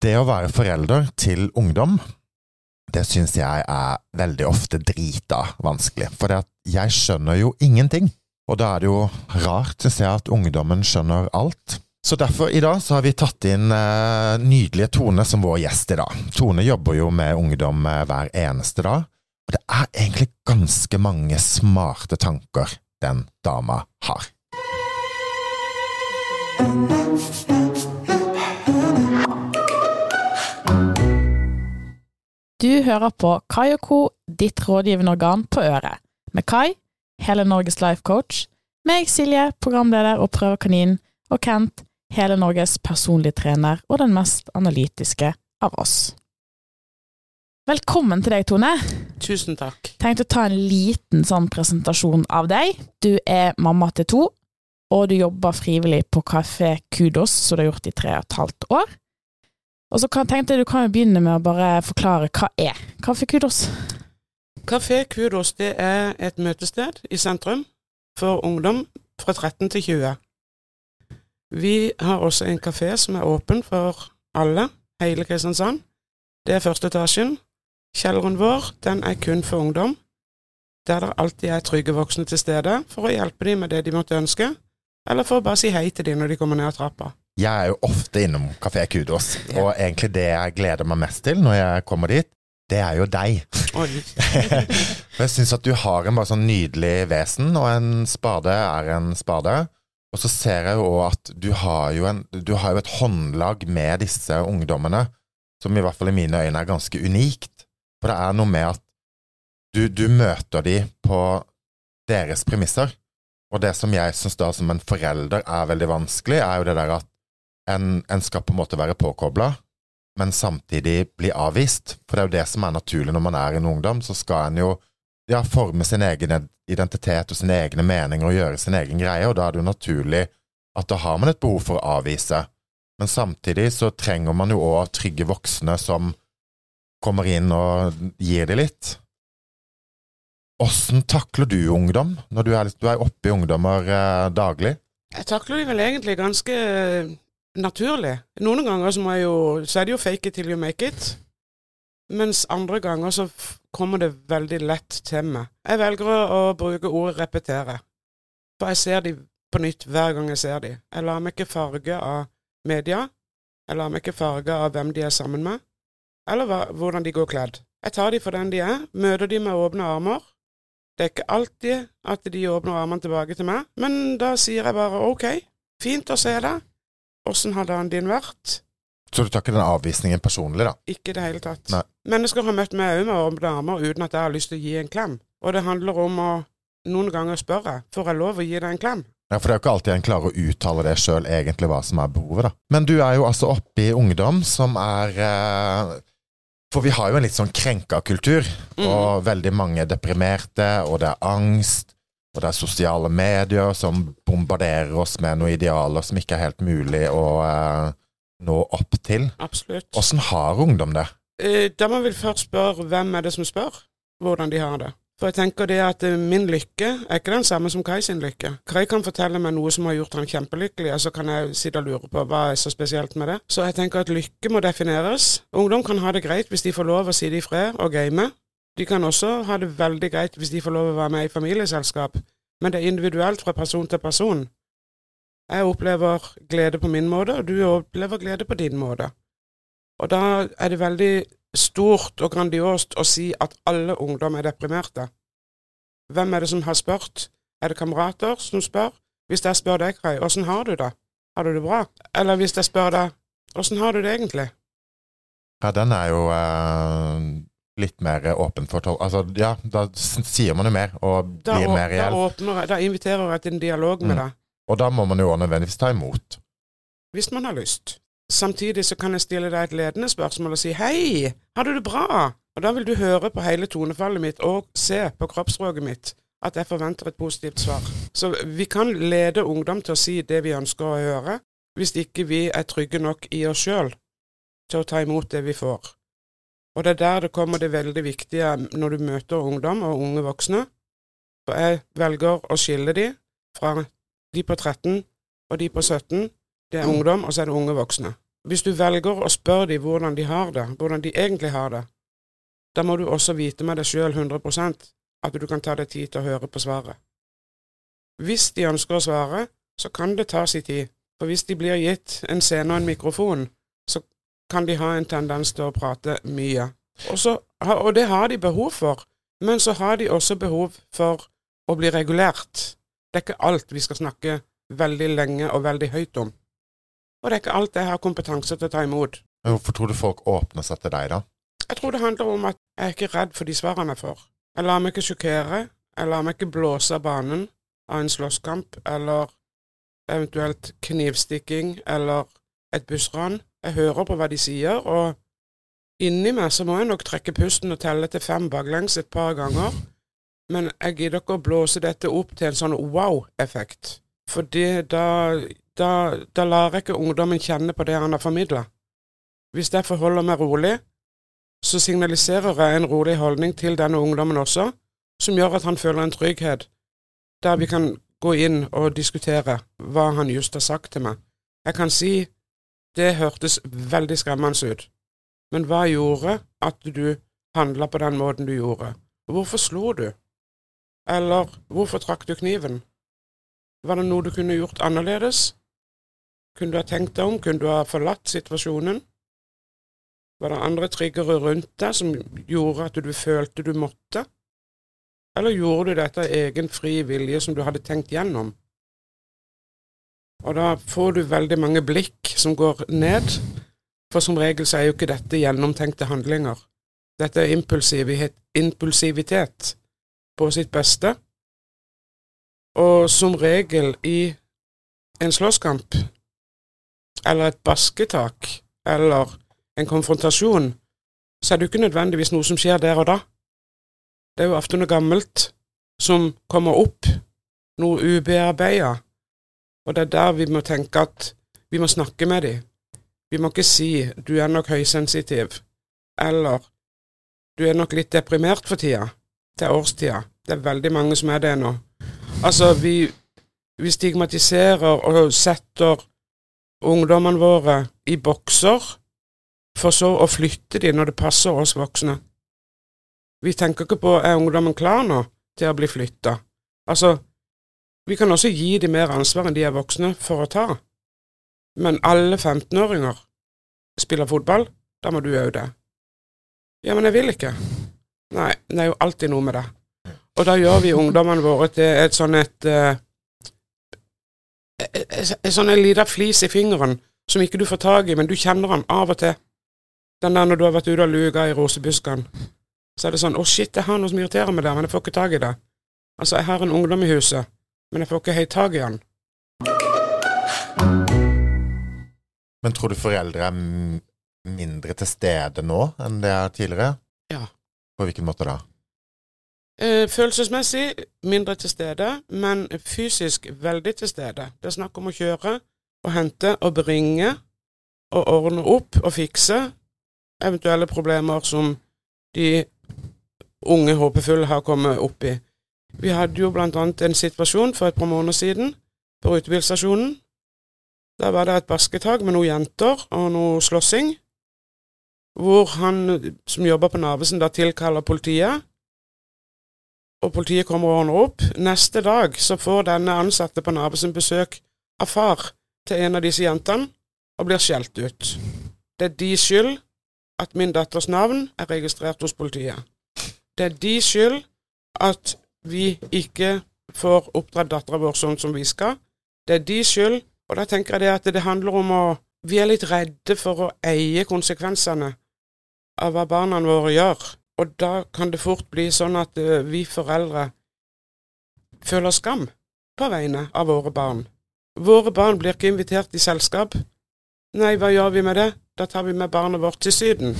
Det å være forelder til ungdom, det syns jeg er veldig ofte drita vanskelig. For jeg skjønner jo ingenting. Og da er det jo rart å se at ungdommen skjønner alt. Så derfor i dag så har vi tatt inn eh, nydelige Tone som vår gjest i dag. Tone jobber jo med ungdom eh, hver eneste dag, og det er egentlig ganske mange smarte tanker den dama har. Du hører på Kai og Co., ditt rådgivende organ på øret. Med Kai, hele Norges life coach, meg, Silje, programleder og prøvekanin, og Kent, hele Norges personlige trener og den mest analytiske av oss. Velkommen til deg, Tone. Tusen takk. Tenkte å ta en liten sånn presentasjon av deg. Du er mamma til to, og du jobber frivillig på Kafé Kudos, som du har gjort i tre og et halvt år. Og så kan, tenkte jeg du kan jo begynne med å bare forklare hva er Kafé Kudos? Kafé Kudos det er et møtested i sentrum for ungdom fra 13 til 20. Vi har også en kafé som er åpen for alle, hele Kristiansand. Det er første etasjen. Kjelleren vår den er kun for ungdom, der det alltid er trygge voksne til stede for å hjelpe dem med det de måtte ønske, eller for å bare si hei til dem når de kommer ned trappa. Jeg er jo ofte innom Kafé Kudos, ja. og egentlig det jeg gleder meg mest til når jeg kommer dit, det er jo deg. jeg syns at du har en bare sånn nydelig vesen, og en spade er en spade. Og så ser jeg jo at du har jo, en, du har jo et håndlag med disse ungdommene som i hvert fall i mine øyne er ganske unikt. For det er noe med at du, du møter de på deres premisser. Og det som jeg syns da som en forelder er veldig vanskelig, er jo det der at en, en skal på en måte være påkobla, men samtidig bli avvist. For det er jo det som er naturlig når man er en ungdom. Så skal en jo ja, forme sin egen identitet og sine egne meninger og gjøre sin egen greie, og da er det jo naturlig at da har man et behov for å avvise. Men samtidig så trenger man jo òg trygge voksne som kommer inn og gir det litt. Åssen takler du ungdom, når du er, du er oppe i ungdommer eh, daglig? Jeg takler de vel egentlig ganske naturlig. Noen ganger så, jo, så er det jo fake it till you make it. Mens andre ganger så kommer det veldig lett til meg. Jeg velger å bruke ordet repetere. For jeg ser de på nytt hver gang jeg ser de. Jeg lar meg ikke farge av media. Jeg lar meg ikke farge av hvem de er sammen med, eller hva, hvordan de går kledd. Jeg tar de for den de er, møter de med åpne armer. Det er ikke alltid at de åpner armene tilbake til meg, men da sier jeg bare ok, fint å se deg, åssen har dagen din vært? Så du tar ikke den avvisningen personlig, da? Ikke i det hele tatt. Nei. Mennesker har møtt meg òg med armer uten at jeg har lyst til å gi en klem. Og det handler om å noen ganger spørre får jeg lov å gi deg en klem. Ja, For det er jo ikke alltid en klarer å uttale det sjøl, egentlig, hva som er behovet, da. Men du er jo altså oppe i ungdom som er eh, For vi har jo en litt sånn krenka kultur, mm. og veldig mange er deprimerte, og det er angst, og det er sosiale medier som bombarderer oss med noen idealer som ikke er helt mulig å eh, nå opp til. Absolutt. Åssen har ungdom det? Eh, da må vi først spørre hvem er det som spør hvordan de har det. For jeg tenker det at eh, min lykke er ikke den samme som Kai sin lykke. Kai kan fortelle meg noe som har gjort han kjempelykkelig, og så kan jeg sitte og lure på hva er så spesielt med det. Så jeg tenker at lykke må defineres. Ungdom kan ha det greit hvis de får lov å sitte i fred og game. De kan også ha det veldig greit hvis de får lov å være med i familieselskap, men det er individuelt fra person til person. Jeg opplever glede på min måte, og du opplever glede på din måte. Og da er det veldig stort og grandiost å si at alle ungdom er deprimerte. Hvem er det som har spurt? Er det kamerater som spør? Hvis jeg spør deg, Kai, åssen har du det? Har du det bra? Eller hvis jeg spør deg, åssen har du det egentlig? Ja, den er jo uh, litt mer åpen for tolv... Altså, ja, da sier man jo mer, og da blir mer reell. Da, åpner, da inviterer jeg til en dialog med mm. deg. Og da må man jo nødvendigvis ta imot. Hvis man har lyst. Samtidig så kan jeg stille deg et ledende spørsmål og si hei, har du det bra? Og da vil du høre på hele tonefallet mitt og se på kroppsspråket mitt at jeg forventer et positivt svar. Så vi kan lede ungdom til å si det vi ønsker å høre, hvis ikke vi er trygge nok i oss sjøl til å ta imot det vi får. Og det er der det kommer det veldig viktige når du møter ungdom og unge voksne. For jeg velger å skille de fra de på 13 og de på 17 det er ungdom, og så er det unge voksne. hvis du velger å spørre dem hvordan de har det, hvordan de egentlig har det, da må du også vite med deg sjøl 100% at du kan ta deg tid til å høre på svaret. Hvis de ønsker å svare, så kan det ta sin tid, for hvis de blir gitt en scene og en mikrofon, så kan de ha en tendens til å prate mye. Også, og det har de behov for, men så har de også behov for å bli regulert. Det er ikke alt vi skal snakke veldig lenge og veldig høyt om. Og det er ikke alt jeg har kompetanse til å ta imot. Hvorfor tror du folk åpner seg til deg, da? Jeg tror det handler om at jeg er ikke redd for de svarene jeg får. Jeg lar meg ikke sjokkere. Jeg lar meg ikke blåse av banen av en slåsskamp eller eventuelt knivstikking eller et bussran. Jeg hører på hva de sier, og inni meg så må jeg nok trekke pusten og telle til fem baklengs et par ganger. Men jeg gidder ikke å blåse dette opp til en sånn wow-effekt. For da, da, da lar jeg ikke ungdommen kjenne på det han har formidla. Hvis jeg forholder meg rolig, så signaliserer jeg en rolig holdning til denne ungdommen også, som gjør at han føler en trygghet, der vi kan gå inn og diskutere hva han just har sagt til meg. Jeg kan si det hørtes veldig skremmende ut, men hva gjorde at du handla på den måten du gjorde? Hvorfor slo du? Eller hvorfor trakk du kniven? Var det noe du kunne gjort annerledes? Kunne du ha tenkt deg om? Kunne du ha forlatt situasjonen? Var det andre triggere rundt deg som gjorde at du følte du måtte? Eller gjorde du dette av egen fri vilje som du hadde tenkt gjennom? Og da får du veldig mange blikk som går ned, for som regel så er jo ikke dette gjennomtenkte handlinger. Dette er impulsivitet på sitt beste, og som regel i en slåsskamp, eller et basketak, eller en konfrontasjon, så er det jo ikke nødvendigvis noe som skjer der og da. Det er jo ofte noe gammelt som kommer opp, noe ubearbeida, og det er der vi må tenke at vi må snakke med dem. Vi må ikke si 'du er nok høysensitiv', eller 'du er nok litt deprimert for tida'. Det er årstida. Det er veldig mange som er det nå. Altså, vi, vi stigmatiserer og setter ungdommene våre i bokser for så å flytte dem når det passer oss voksne. Vi tenker ikke på er ungdommen klar nå til å bli flytta. Altså, vi kan også gi dem mer ansvar enn de er voksne for å ta. Men alle 15-åringer spiller fotball, da må du òg det. Ja, men jeg vil ikke. Nei, det er jo alltid noe med det. Og da gjør vi ungdommene våre til et sånn et En sånn liten flis i fingeren som ikke du får tak i, men du kjenner den av og til. Den der når du har vært ute og luka i rosebuskene, så er det sånn 'Å, shit, jeg har noe som irriterer meg der, men jeg får ikke tak i det'. Altså, jeg har en ungdom i huset, men jeg får ikke helt tak i han. Men tror du foreldre er mindre til stede nå enn det er tidligere? Ja. På hvilken måte da? Eh, følelsesmessig mindre til stede, men fysisk veldig til stede. Det er snakk om å kjøre og hente og bringe og ordne opp og fikse eventuelle problemer som de unge håpefulle har kommet opp i. Vi hadde jo annet en situasjon for et par måneder siden på rutebilstasjonen. Der var det et basketak med noen jenter og noe slåssing, hvor han som jobber på Narvesen, da tilkaller politiet. Og politiet kommer og ordner opp. Neste dag så får denne ansatte på Narvesen besøk av far til en av disse jentene og blir skjelt ut. Det er de skyld at min datters navn er registrert hos politiet. Det er de skyld at vi ikke får oppdratt dattera vår sånn som vi skal. Det er de skyld, og da tenker jeg det at det handler om å Vi er litt redde for å eie konsekvensene av hva barna våre gjør, og da kan det fort bli sånn at uh, vi foreldre føler skam på vegne av våre barn. Våre barn blir ikke invitert i selskap. Nei, hva gjør vi med det? Da tar vi med barnet vårt til Syden.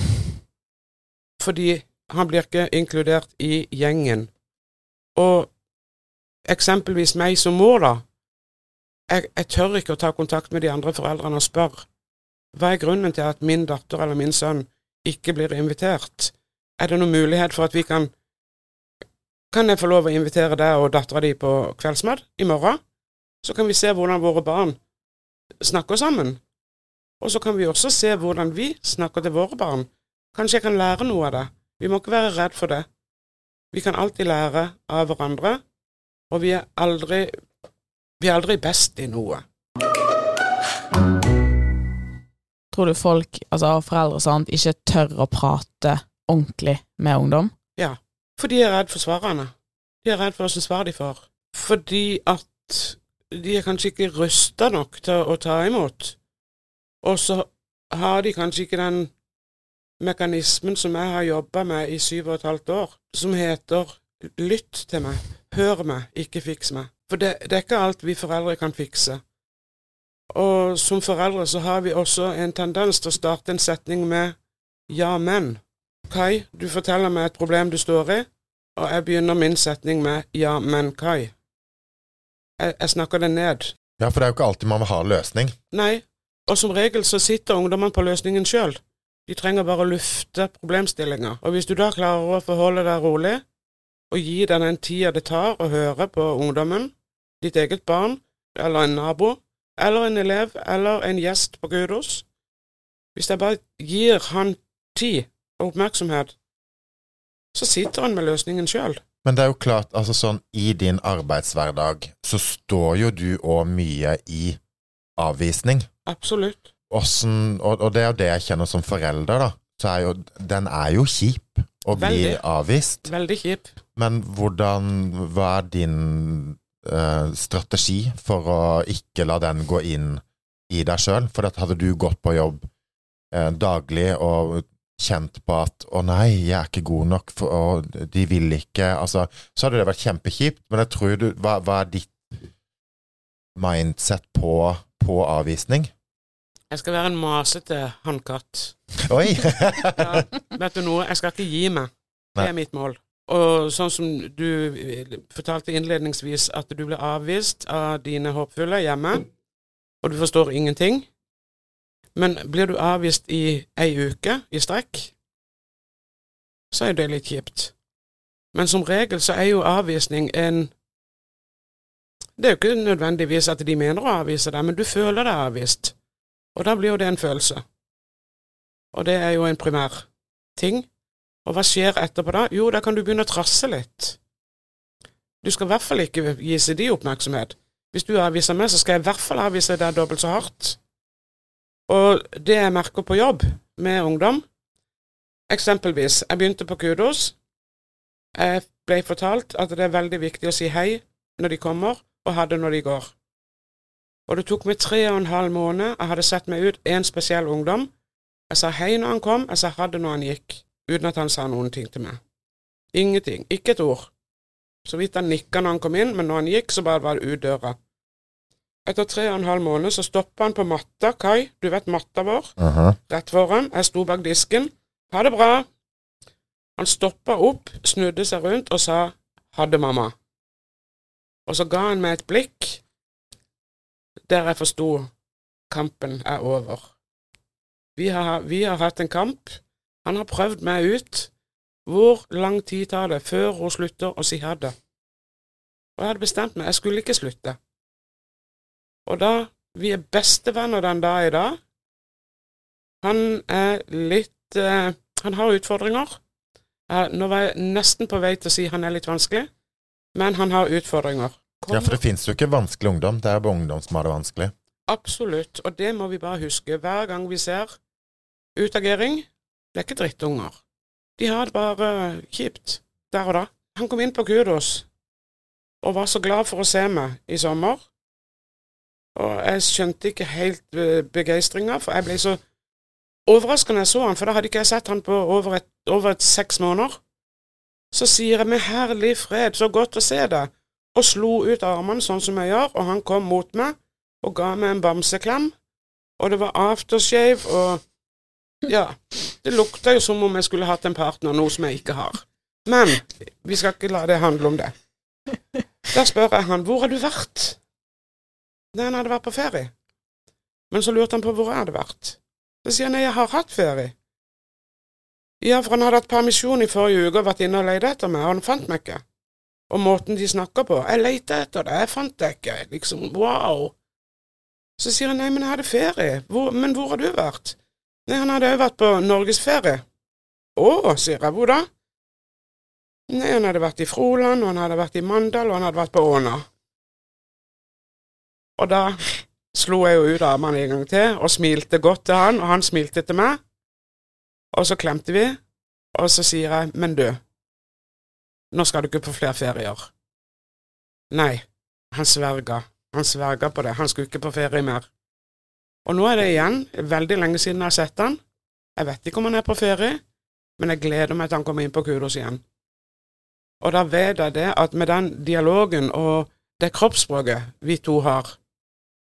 Fordi han blir ikke inkludert i gjengen. Og eksempelvis meg som mor, da. Jeg, jeg tør ikke å ta kontakt med de andre foreldrene og spørre hva er grunnen til at min datter eller min sønn ikke blir invitert? Er det noen mulighet for at vi kan Kan jeg få lov å invitere deg og dattera di på kveldsmat i morgen? Så kan vi se hvordan våre barn snakker sammen. Og så kan vi også se hvordan vi snakker til våre barn. Kanskje jeg kan lære noe av det. Vi må ikke være redd for det. Vi kan alltid lære av hverandre, og vi er aldri, vi er aldri best i noe. Tror du folk, altså foreldre og sånt, ikke tør å prate ordentlig med ungdom? Ja, for de er redd for svarene. De er redd for åssen svar de får. Fordi at de er kanskje ikke rusta nok til å ta imot. Og så har de kanskje ikke den mekanismen som jeg har jobba med i syv og et halvt år, som heter lytt til meg, hør meg, ikke fiks meg. For det, det er ikke alt vi foreldre kan fikse. Og som foreldre så har vi også en tendens til å starte en setning med ja, men. Kai, du forteller meg et problem du står i, og jeg begynner min setning med ja, men Kai. Jeg, jeg snakker det ned. Ja, for det er jo ikke alltid man vil ha løsning. Nei, og som regel så sitter ungdommene på løsningen sjøl. De trenger bare å lufte problemstillinger. Og hvis du da klarer å forholde deg rolig, og gi den den tida det tar å høre på ungdommen, ditt eget barn, eller en nabo, eller en elev, eller en gjest på Gudos Hvis jeg bare gir han tid og oppmerksomhet, så sitter han med løsningen sjøl. Men det er jo klart, altså sånn i din arbeidshverdag så står jo du òg mye i avvisning. Absolutt. Åssen og, og det er jo det jeg kjenner som forelder, da. Så er jo Den er jo kjip å bli Veldig. avvist. Veldig kjip. Men hvordan Hva er din eh, strategi for å ikke la den gå inn i deg sjøl? For at hadde du gått på jobb eh, daglig og kjent på at 'å nei, jeg er ikke god nok', for, og de vil ikke Altså, så hadde det vært kjempekjipt. Men jeg tror du Hva, hva er ditt mindset på, på avvisning? Jeg skal være en masete hannkatt. Oi! Ja, vet du noe, jeg skal ikke gi meg. Det er mitt mål. Og sånn som du eh, fortalte innledningsvis, at du ble avvist av dine håpfulle hjemme, og du forstår ingenting. Men blir du avvist i ei uke i strekk, så er det litt kjipt. Men som regel så er jo avvisning en Det er jo ikke nødvendigvis at de mener å avvise deg, men du føler deg avvist. Og da blir jo det en følelse. Og det er jo en primær ting. Og hva skjer etterpå da? Jo, da kan du begynne å trasse litt. Du skal i hvert fall ikke gi seg de oppmerksomhet. Hvis du avviser meg, så skal jeg i hvert fall avvise deg dobbelt så hardt. Og det jeg merker på jobb med ungdom Eksempelvis, jeg begynte på kudos. Jeg ble fortalt at det er veldig viktig å si hei når de kommer, og ha det når de går. Og det tok meg tre og en halv måned. Jeg hadde sett meg ut én spesiell ungdom. Jeg sa hei når han kom, jeg sa ha det når han gikk, uten at han sa noen ting til meg. Ingenting. Ikke et ord. Så vidt han nikka når han kom inn, men når han gikk, så bare var det ut døra. Etter tre og en halv måned så stoppa han på matta, Kai, du vet matta vår, Aha. rett foran. Jeg sto bak disken. Ha det bra. Han stoppa opp, snudde seg rundt og sa ha det, mamma. Og så ga han meg et blikk der jeg forsto kampen er over. Vi har, vi har hatt en kamp. Han har prøvd meg ut. Hvor lang tid tar det før hun slutter å si ha det? Og jeg hadde bestemt meg, jeg skulle ikke slutte. Og da Vi er bestevenner den dag i dag. Han er litt eh, Han har utfordringer. Eh, nå var jeg nesten på vei til å si han er litt vanskelig, men han har utfordringer. Ja, for det finnes jo ikke vanskelig ungdom. Det er bare ungdom som har det vanskelig. Absolutt, og det må vi bare huske. Hver gang vi ser utagering, det er ikke drittunger. De har det bare kjipt der og da. Han kom inn på kudos og var så glad for å se meg i sommer. Og jeg skjønte ikke helt eh, begeistringa, for jeg ble så overraska når jeg så han, for da hadde ikke jeg sett han på over et, over et seks måneder. Så sier jeg med herlig fred, så godt å se deg, og slo ut armene sånn som jeg gjør, og han kom mot meg og ga meg en bamseklem, og det var aftershave og Ja, det lukta jo som om jeg skulle hatt en partner, noe som jeg ikke har. Men vi skal ikke la det handle om det. Der spør jeg han hvor har du vært? Da han hadde vært på ferie. Men så lurte han på hvor jeg hadde vært. Så sier han jeg har hatt ferie. Ja, for han hadde hatt permisjon i forrige uke og vært inne og leid etter meg, og han fant meg ikke. Og måten de snakker på Jeg leita etter det, jeg fant det ikke. Liksom, wow. Så sier han nei, men jeg hadde ferie. Hvor, men hvor har du vært? Nei, han hadde òg vært på norgesferie. Å, sier jeg, hvor da? Nei, han hadde vært i Froland, og han hadde vært i Mandal, og han hadde vært på Åna. Og da slo jeg jo ut armene en gang til og smilte godt til han, og han smilte til meg. Og så klemte vi, og så sier jeg, men du, nå skal du ikke på flere ferier. Nei, han sverga. Han sverga på det. Han skulle ikke på ferie mer. Og nå er det igjen veldig lenge siden jeg har sett han. Jeg vet ikke om han er på ferie, men jeg gleder meg til han kommer inn på kudos igjen. Og da vet jeg det at med den dialogen og det kroppsspråket vi to har,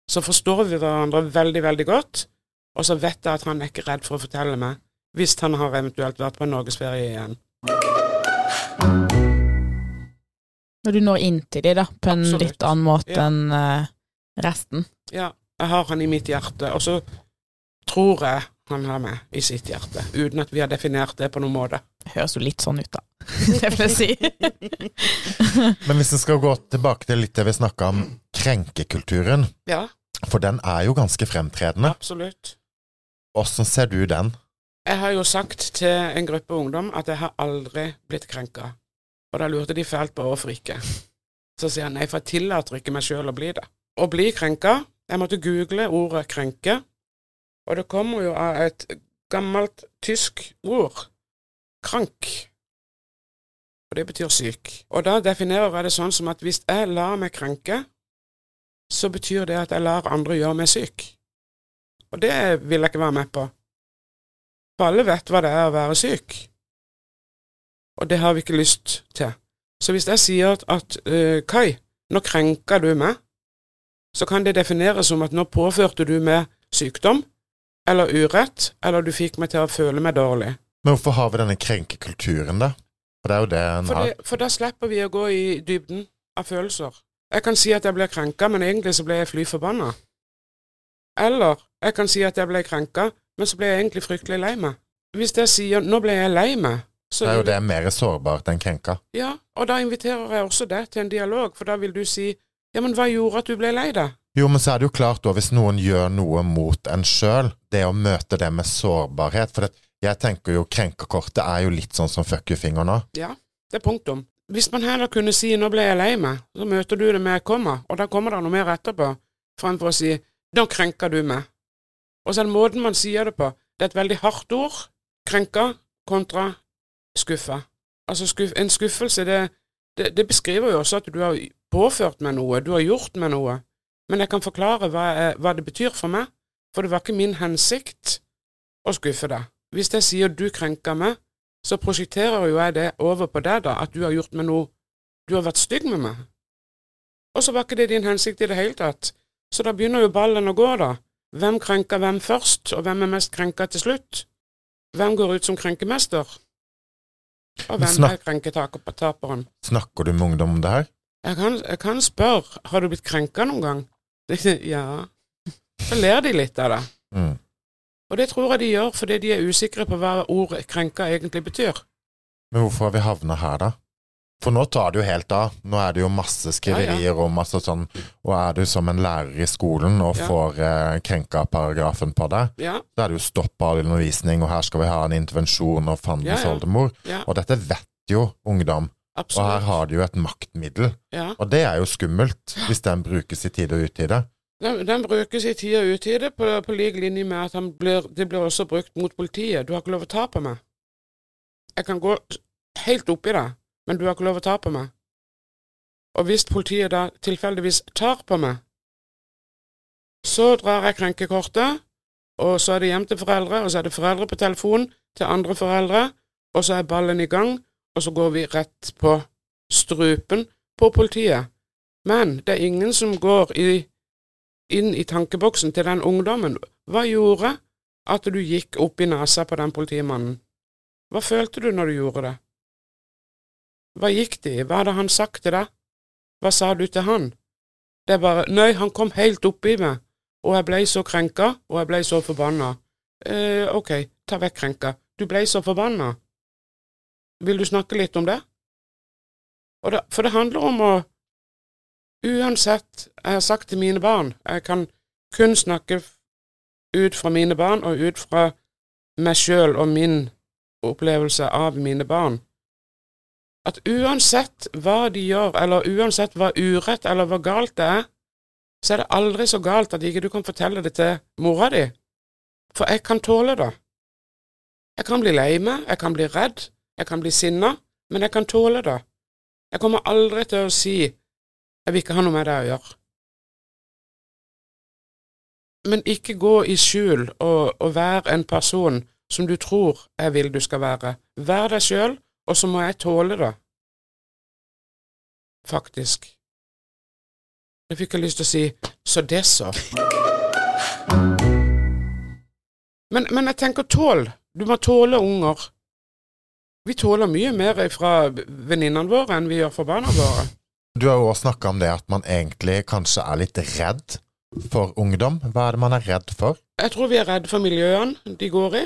så forstår vi hverandre veldig, veldig godt, og så vet jeg at han er ikke redd for å fortelle meg hvis han har eventuelt vært på norgesferie igjen. Når du når inn til dem, da, på en Absolutt. litt annen måte Ja. enn uh, resten. Ja, jeg har han i mitt hjerte, og så tror jeg han har meg i sitt hjerte, uten at vi har definert det på noen måte. Høres jo litt sånn ut, da. Det vil jeg si. Men hvis en skal gå tilbake til litt det vi snakka om, krenkekulturen, Ja, for den er jo ganske fremtredende. absolutt. Åssen ser du den? Jeg har jo sagt til en gruppe ungdom at jeg har aldri blitt krenka, og da lurte de fælt på hvorfor ikke. Så sier han nei, for jeg tillater ikke meg sjøl å bli det. Å bli krenka Jeg måtte google ordet krenke, og det kommer jo av et gammelt tysk ord, krank. Og det betyr syk. Og da definerer jeg det sånn som at hvis jeg lar meg krenke, så betyr det at jeg lar andre gjøre meg syk. Og det vil jeg ikke være med på. For alle vet hva det er å være syk, og det har vi ikke lyst til. Så hvis jeg sier at, eh, Kai, nå krenker du meg, så kan det defineres som at nå påførte du meg sykdom, eller urett, eller du fikk meg til å føle meg dårlig. Men hvorfor har vi denne krenkekulturen, da? For det er jo det en For, har. for da slipper vi å gå i dybden av følelser. Jeg kan si at jeg ble krenka, men egentlig så ble jeg fly forbanna. Eller jeg kan si at jeg ble krenka, men så ble jeg egentlig fryktelig lei meg. Hvis jeg sier 'nå ble jeg lei meg', så Det er jo det mer sårbart enn krenka. Ja, og da inviterer jeg også deg til en dialog, for da vil du si 'ja, men hva gjorde at du ble lei deg'? Jo, men så er det jo klart da, hvis noen gjør noe mot en sjøl, det å møte det med sårbarhet For det, jeg tenker jo krenkekortet er jo litt sånn som fuck you-finger nå. Ja, det er punktum. Hvis man heller kunne si 'nå ble jeg lei meg', så møter du det med 'jeg kommer', og da kommer det noe mer etterpå, fremfor å si 'nå krenker du meg'. Og så er det måten man sier det på. Det er et veldig hardt ord. Krenka kontra skuffa. Altså skuff, en skuffelse, det, det, det beskriver jo også at du har påført meg noe, du har gjort meg noe. Men jeg kan forklare hva, jeg, hva det betyr for meg, for det var ikke min hensikt å skuffe deg. Hvis jeg sier du krenker meg, så prosjekterer jo jeg det over på deg, da, at du har gjort meg noe Du har vært stygg med meg. Og så var ikke det din hensikt i det hele tatt. Så da begynner jo ballen å gå, da. Hvem krenker hvem først, og hvem er mest krenka til slutt? Hvem går ut som krenkemester? Og hvem snak- er krenketaperen? Snakker du med ungdom om det her? Jeg kan, jeg kan spørre, har du blitt krenka noen gang? ja. Så ler de litt av det. Mm. Og det tror jeg de gjør fordi de er usikre på hva ordet krenka egentlig betyr. Men hvorfor har vi havna her, da? For nå tar det jo helt av. Nå er det jo masse skriverier om altså sånn Og er du som en lærer i skolen og Ja. får eh, krenka-paragrafen på deg, Ja, så er det jo stopp all undervisning, og her skal vi ha en intervensjon og fandens Ja, ja. oldemor. ja, Og dette vet jo ungdom, og her har de jo et maktmiddel. Ja. Og det er jo skummelt, hvis den brukes i tide og utide. Den, den brukes i tide og utide, på, på lik linje med at blir, det blir også brukt mot politiet. Du har ikke lov å ta på meg. Jeg kan gå helt oppi deg, men du har ikke lov å ta på meg. Og hvis politiet da tilfeldigvis tar på meg, så drar jeg krenkekortet, og så er det hjem til foreldre, og så er det foreldre på telefon til andre foreldre, og så er ballen i gang, og så går vi rett på strupen på politiet. Men det er ingen som går i inn i tankeboksen til den ungdommen. Hva gjorde at du gikk opp i nesa på den politimannen? Hva følte du når du gjorde det? Hva gikk det i? Hva hadde han sagt til deg? Hva sa du til han? Det er bare Nei, han kom helt oppi meg, og jeg blei så krenka, og jeg blei så forbanna. Eh, ok, ta vekk krenka. Du blei så forbanna. Vil du snakke litt om det? Det? For det handler om å Uansett, jeg har sagt til mine barn Jeg kan kun snakke ut fra mine barn og ut fra meg sjøl og min opplevelse av mine barn. At uansett hva de gjør, eller uansett hva urett eller hva galt det er, så er det aldri så galt at ikke du kan fortelle det til mora di, for jeg kan tåle det. Jeg kan bli lei meg, jeg kan bli redd, jeg kan bli sinna, men jeg kan tåle det. Jeg kommer aldri til å si jeg vil ikke ha noe med det å gjøre. Men ikke gå i skjul og, og vær en person som du tror jeg vil du skal være. Vær deg sjøl, og så må jeg tåle det. Faktisk. Jeg fikk lyst til å si så det, så. Men, men jeg tenker tål. Du må tåle unger. Vi tåler mye mer fra venninnene våre enn vi gjør for barna våre. Du har jo også snakka om det at man egentlig kanskje er litt redd for ungdom. Hva er det man er redd for? Jeg tror vi er redd for miljøene de går i.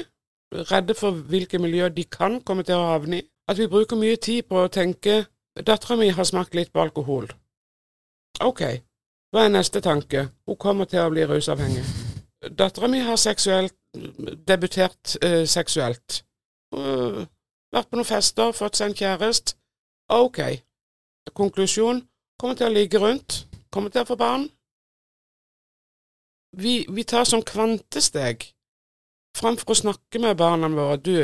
Redde for hvilke miljø de kan komme til å havne i. At vi bruker mye tid på å tenke Dattera mi har smakt litt på alkohol. Ok, hva er neste tanke? Hun kommer til å bli rusavhengig. Dattera mi har seksuelt debutert uh, seksuelt. Uh, vært på noen fester, fått seg en kjæreste. Ok. Konklusjon kommer til å ligge rundt, kommer til å få barn. Vi, vi tar sånn kvantesteg framfor å snakke med barna våre. Du,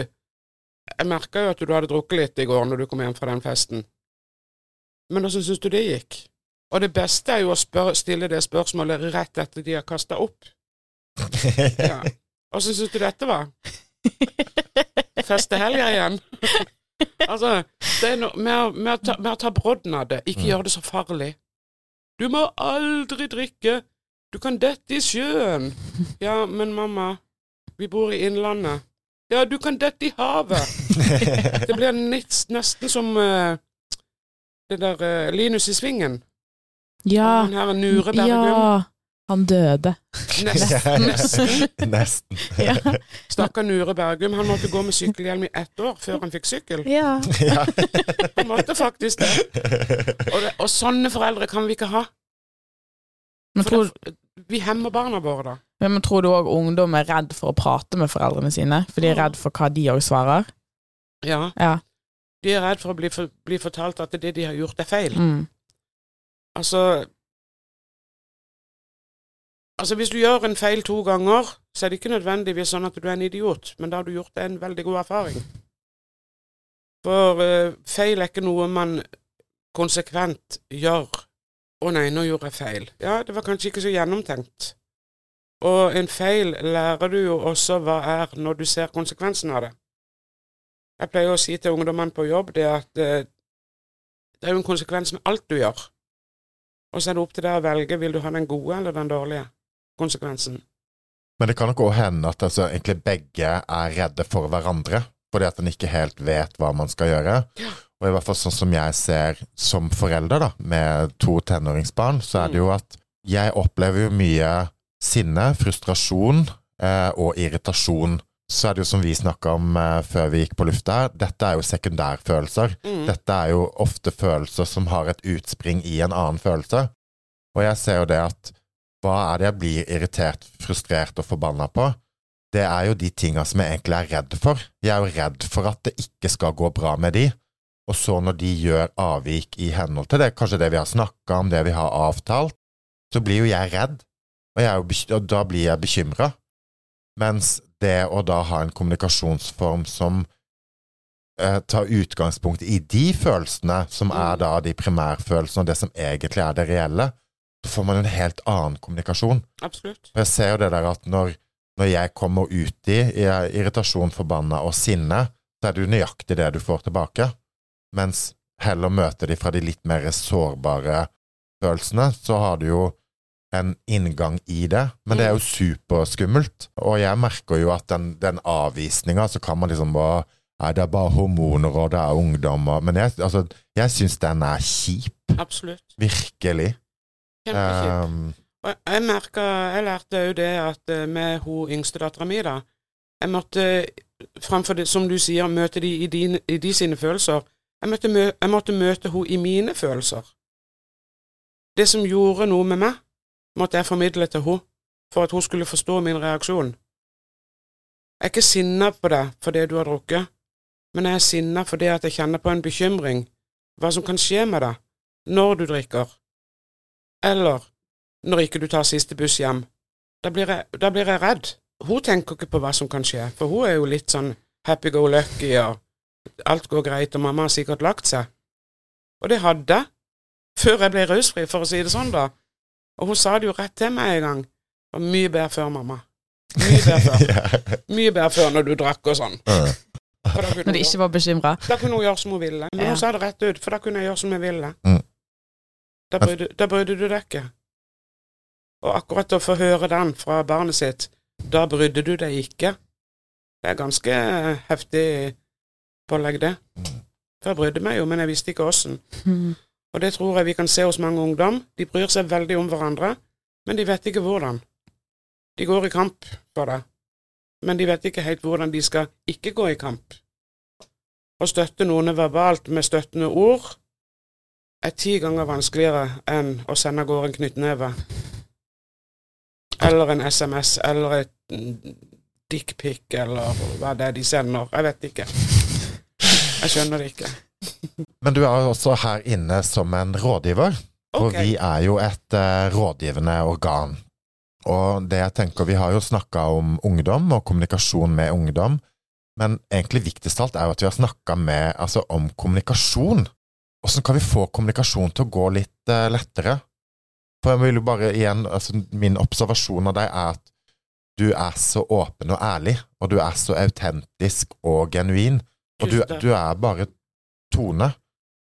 jeg merka jo at du hadde drukket litt i går når du kom hjem fra den festen, men åssen syns du det gikk? Og det beste er jo å spørre, stille det spørsmålet rett etter de har kasta opp. Ja. Åssen syns du dette var? Festehelga igjen? altså, det er noe med, med, å ta, med å ta brodden av det. Ikke mm. gjøre det så farlig. Du må aldri drikke. Du kan dette i sjøen. Ja, men mamma, vi bor i Innlandet. Ja, du kan dette i havet. det blir nesten som uh, det der uh, Linus i Svingen. Ja. Han her Nure Bergum. Ja. Han døde. Nesten. Nesten. Nesten. Ja. Stakkar Nure Bergum. Han måtte gå med sykkelhjelm i ett år før han fikk sykkel. Ja. Han måtte faktisk det. Og, det. og, sånne foreldre kan vi ikke ha. Men tror, det, vi hemmer barna våre da. Men tror du òg ungdom er redd for å prate med foreldrene sine? For de er redd for hva de òg svarer? Ja. ja. De er redd for å bli, for, bli, fortalt at det de har gjort, er feil. Mm. Altså Altså, hvis du gjør en feil to ganger, så er det ikke nødvendigvis sånn at du er en idiot, men da har du gjort en veldig god erfaring. For uh, feil er ikke noe man konsekvent gjør. 'Å nei, nå gjorde jeg feil.' Ja, det var kanskje ikke så gjennomtenkt. Og en feil lærer du jo også hva er når du ser konsekvensen av det. Jeg pleier å si til ungdommene på jobb det at uh, det er jo en konsekvens med alt du gjør. Og så er det opp til deg å velge vil du ha den gode eller den dårlige konsekvensen. Men det kan nok òg hende at altså, egentlig begge er redde for hverandre, fordi at en ikke helt vet hva man skal gjøre. Ja. Og i hvert fall sånn som jeg ser som forelder da, med to tenåringsbarn, så er det jo mm. at jeg opplever jo mye sinne, frustrasjon eh, og irritasjon. Så er det jo som vi snakka om eh, før vi gikk på lufta her, dette er jo sekundærfølelser. Mm. Dette er jo ofte følelser som har et utspring i en annen følelse. Og jeg ser jo det at hva er det jeg blir irritert, frustrert og forbanna på? Det er jo de tinga som jeg egentlig er redd for. Jeg er jo redd for at det ikke skal gå bra med de. Og så når de gjør avvik i henhold til det, kanskje det vi har snakka om, det vi har avtalt, så blir jo jeg redd, og, jeg og da blir jeg bekymra. Mens det å da ha en kommunikasjonsform som eh, tar utgangspunkt i de følelsene, som er da de primærfølelsene, og det som egentlig er det reelle, så får man en helt annen kommunikasjon. Absolutt. Og jeg ser jo det der at når, når jeg kommer ut i, i irritasjon, forbanna og sinne, så er det jo nøyaktig det du får tilbake. Mens heller møter de fra de litt mer sårbare følelsene, så har du jo en inngang i det, men det er jo mm. superskummelt. Og jeg merker jo at den, den avvisninga, så kan man liksom bare Nei, det er bare hormoner, og det er ungdommer Men jeg, altså, jeg syns den er kjip. Absolutt. Virkelig. Um, jeg merka Jeg lærte òg det at eh, med hun yngste dattera mi, da Jeg måtte, framfor det, som du sier, møte de i, din, i de sine følelser. Jeg, måtte mø, jeg måtte møte hun i mine følelser. Det som gjorde noe med meg, måtte jeg formidle til hun for at hun skulle forstå min reaksjon. Jeg er ikke sinna på deg fordi du har drukket, men jeg er sinna fordi at jeg kjenner på en bekymring, hva som kan skje med deg når du drikker, eller når ikke du tar siste buss hjem. Da blir jeg, da blir jeg redd. Hun tenker ikke på hva som kan skje, for hun er jo litt sånn happy go lucky og alt går greit, og mamma har sikkert lagt seg. Og det hadde jeg, før jeg ble rusfri, for å si det sånn, da. Og hun sa det jo rett til meg en gang. Det var mye bedre før, mamma. Mye bedre før. Mye bedre før når du drakk og sånn. Når de ikke var bekymra. da kunne hun gjøre som hun ville. Men Ja. hun sa det rett ut, for da kunne jeg gjøre som jeg ville. Mm. Da brydde, da brydde du deg ikke. Og akkurat å få høre den fra barnet sitt, da brydde du deg ikke. Det er ganske heftig pålegg, det. For jeg brydde meg jo, men jeg visste ikke åssen. Og det tror jeg vi kan se hos mange ungdom. De bryr seg veldig om hverandre, men de vet ikke hvordan. De går i kamp for det, men de vet ikke helt hvordan de skal ikke gå i kamp. Å støtte noen verbalt med støttende ord er ti ganger vanskeligere enn å sende av gårde en knyttneve. Eller en SMS, eller et dickpic, eller hva det er de sender. Jeg vet ikke. Jeg skjønner det ikke. Men du er også her inne som en rådgiver. For okay. vi er jo et uh, rådgivende organ. Og det jeg tenker, vi har jo snakka om ungdom og kommunikasjon med ungdom. Men egentlig viktigst av alt er jo at vi har snakka altså, om kommunikasjon. Åssen kan vi få kommunikasjon til å gå litt uh, lettere? For jeg vil jo bare igjen, altså Min observasjon av deg er at du er så åpen og ærlig, og du er så autentisk og genuin. Og du, du er bare Tone.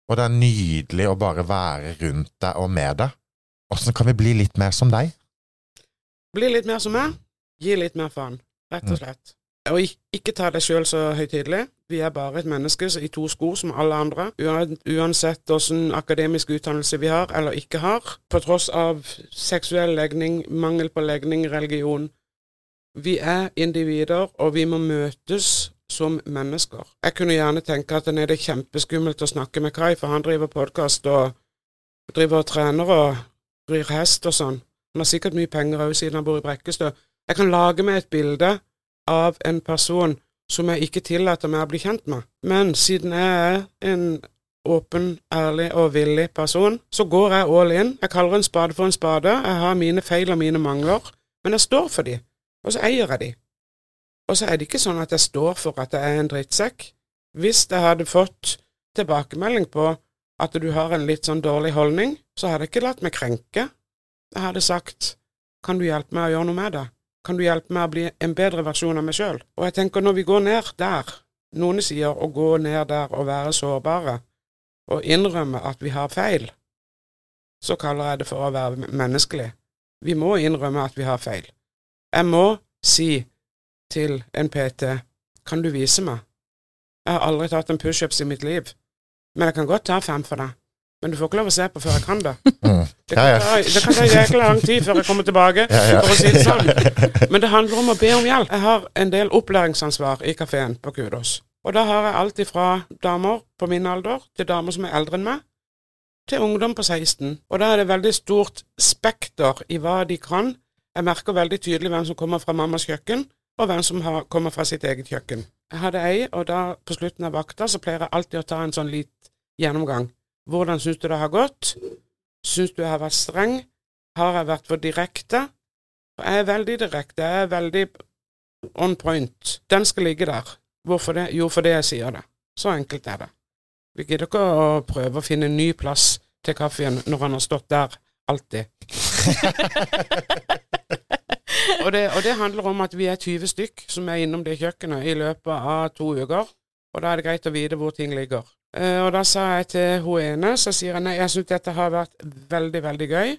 Og det er nydelig å bare være rundt deg og med deg. Åssen kan vi bli litt mer som deg? Bli litt mer som meg. Gi litt mer faen, rett Mm. og slett. Og ikke ta deg sjøl så høytidelig. Vi er bare et menneske i to sko som alle andre. Uansett åssen akademisk utdannelse vi har eller ikke har. På tross av seksuell legning, mangel på legning, religion. Vi er individer, og vi må møtes som mennesker. Jeg kunne gjerne tenke at det er kjempeskummelt å snakke med Kai, for han driver podkast og driver og trener og rir hest og sånn. Han har sikkert mye penger òg, siden han bor i Brekkestø. Jeg kan lage meg et bilde av en person som jeg ikke tillater meg å bli kjent med. Men siden jeg er en åpen, ærlig og villig person, så går jeg all in. Jeg kaller en spade for en spade. Jeg har mine feil og mine mangler, men jeg står for de, og så eier jeg de. Og så er det ikke sånn at jeg står for at jeg er en drittsekk. Hvis jeg hadde fått tilbakemelding på at du har en litt sånn dårlig holdning, så hadde jeg ikke latt meg krenke. Jeg hadde sagt kan du hjelpe meg å gjøre noe med det? Kan du hjelpe meg å bli en bedre versjon av meg sjøl? Og jeg tenker når vi går ned der, noen sier å gå ned der og være sårbare, og innrømme at vi har feil, så kaller jeg det for å være menneskelig. Vi må innrømme at vi har feil. Jeg må si til en PT kan du vise meg? Jeg har aldri tatt en pushups i mitt liv, men jeg kan godt ta fem for deg. Men du får ikke lov å se på før jeg kan det. Mm. Det Ja, kan, ja. ta, det kan ta jækla lang tid før jeg kommer tilbake, Ja, ja. for å si det sånn. Men det handler om å be om hjelp. Jeg har en del opplæringsansvar i kafeen på Kudos. Og da har jeg alt ifra damer på min alder til damer som er eldre enn meg, til ungdom på 16. Og da er det veldig stort spekter i hva de kan. Jeg merker veldig tydelig hvem som kommer fra mammas kjøkken, og hvem som har, kommer fra sitt eget kjøkken. Jeg hadde ei, og da på slutten av vakta så pleier jeg alltid å ta en sånn litt gjennomgang. Hvordan syns du det har gått? Syns du jeg har vært streng? Har jeg vært for direkte? Jeg er veldig direkte, jeg er veldig on point. Den skal ligge der. Hvorfor det? Jo, fordi jeg sier det. Så enkelt er det. Vi gidder ikke å prøve å finne en ny plass til kaffen når han har stått der alltid. og, det, og det handler om at vi er 20 stykk som er innom det kjøkkenet i løpet av to uker. Og da er det greit å vite hvor ting ligger. Eh, og da sa jeg til hun ene, så sier jeg nei, jeg syns dette har vært veldig, veldig gøy,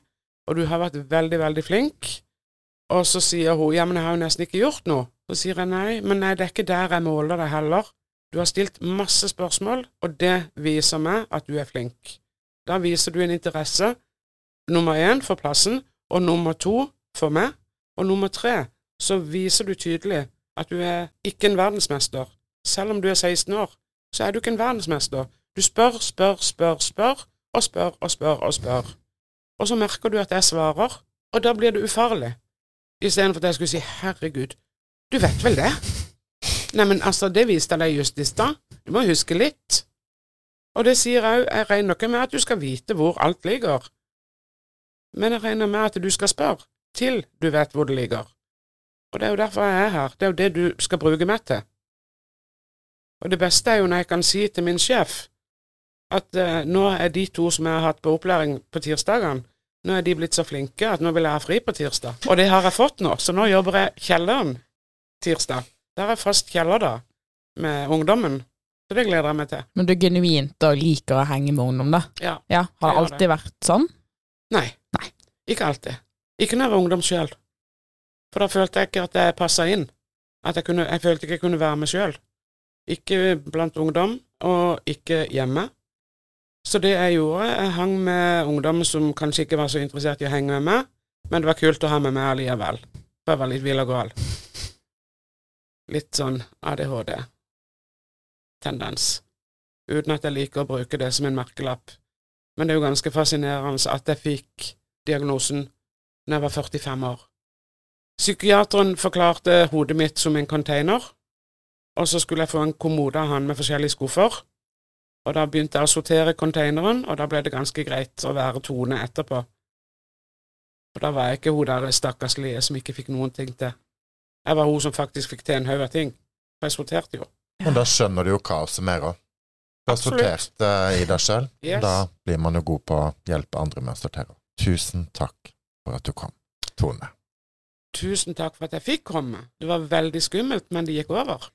og du har vært veldig, veldig flink. Og så sier hun ja, men jeg har jo nesten ikke gjort noe. Så sier jeg nei, men nei, det er ikke der jeg måler deg heller. Du har stilt masse spørsmål, og det viser meg at du er flink. Da viser du en interesse, nummer én for plassen, og nummer to for meg, og nummer tre så viser du tydelig at du er ikke en verdensmester. Selv om du er 16 år, så er du ikke en verdensmester. Du spør, spør, spør, spør, og spør og spør og spør. Og så merker du at jeg svarer, og da blir det ufarlig. Istedenfor at jeg skulle si 'herregud, du vet vel det'? Neimen, altså, det viste jeg deg just i stad. Du må huske litt. Og det sier jeg òg, jeg regner ikke med at du skal vite hvor alt ligger, men jeg regner med at du skal spørre til du vet hvor det ligger. Og det er jo derfor jeg er her, det er jo det du skal bruke meg til. Og det beste er jo når jeg kan si til min sjef at eh, nå er de to som jeg har hatt på opplæring på tirsdagene, nå er de blitt så flinke at nå vil jeg ha fri på tirsdag. Og det har jeg fått nå, så nå jobber jeg kjelleren tirsdag. Der er fast kjeller, da, med ungdommen. Så det gleder jeg meg til. Men du er genuint og liker å henge med ungdom, da? Ja. ja har det alltid det. vært sånn? Nei. Nei. Ikke alltid. Jeg var ungdom sjøl. For da følte jeg ikke at jeg passa inn. At jeg, kunne, jeg følte ikke jeg kunne være meg sjøl. Ikke blant ungdom, og ikke hjemme. Så det jeg gjorde, jeg hang med ungdom som kanskje ikke var så interessert i å henge med meg, men det var kult å ha med meg allikevel. For jeg var litt vill og gal. Litt sånn ADHD-tendens. Uten at jeg liker å bruke det som en merkelapp. Men det er jo ganske fascinerende at jeg fikk diagnosen når jeg var 45 år. Psykiateren forklarte hodet mitt som en container, og så skulle jeg få en kommode av han med forskjellige skuffer. Og da begynte jeg å sortere containeren, og da ble det ganske greit å være Tone etterpå. For da var jeg ikke hun der stakkarslige som ikke fikk noen ting til. Jeg var hun som faktisk fikk til en haug av ting. For jeg sorterte jo. Men da skjønner du jo kaoset mer òg. Du har sortert uh, i deg sjøl. Yes. Da blir man jo god på å hjelpe andre med å sortere. Tusen takk for at du kom, Tone. Tusen takk for at jeg fikk komme. Det var veldig skummelt, men det gikk over.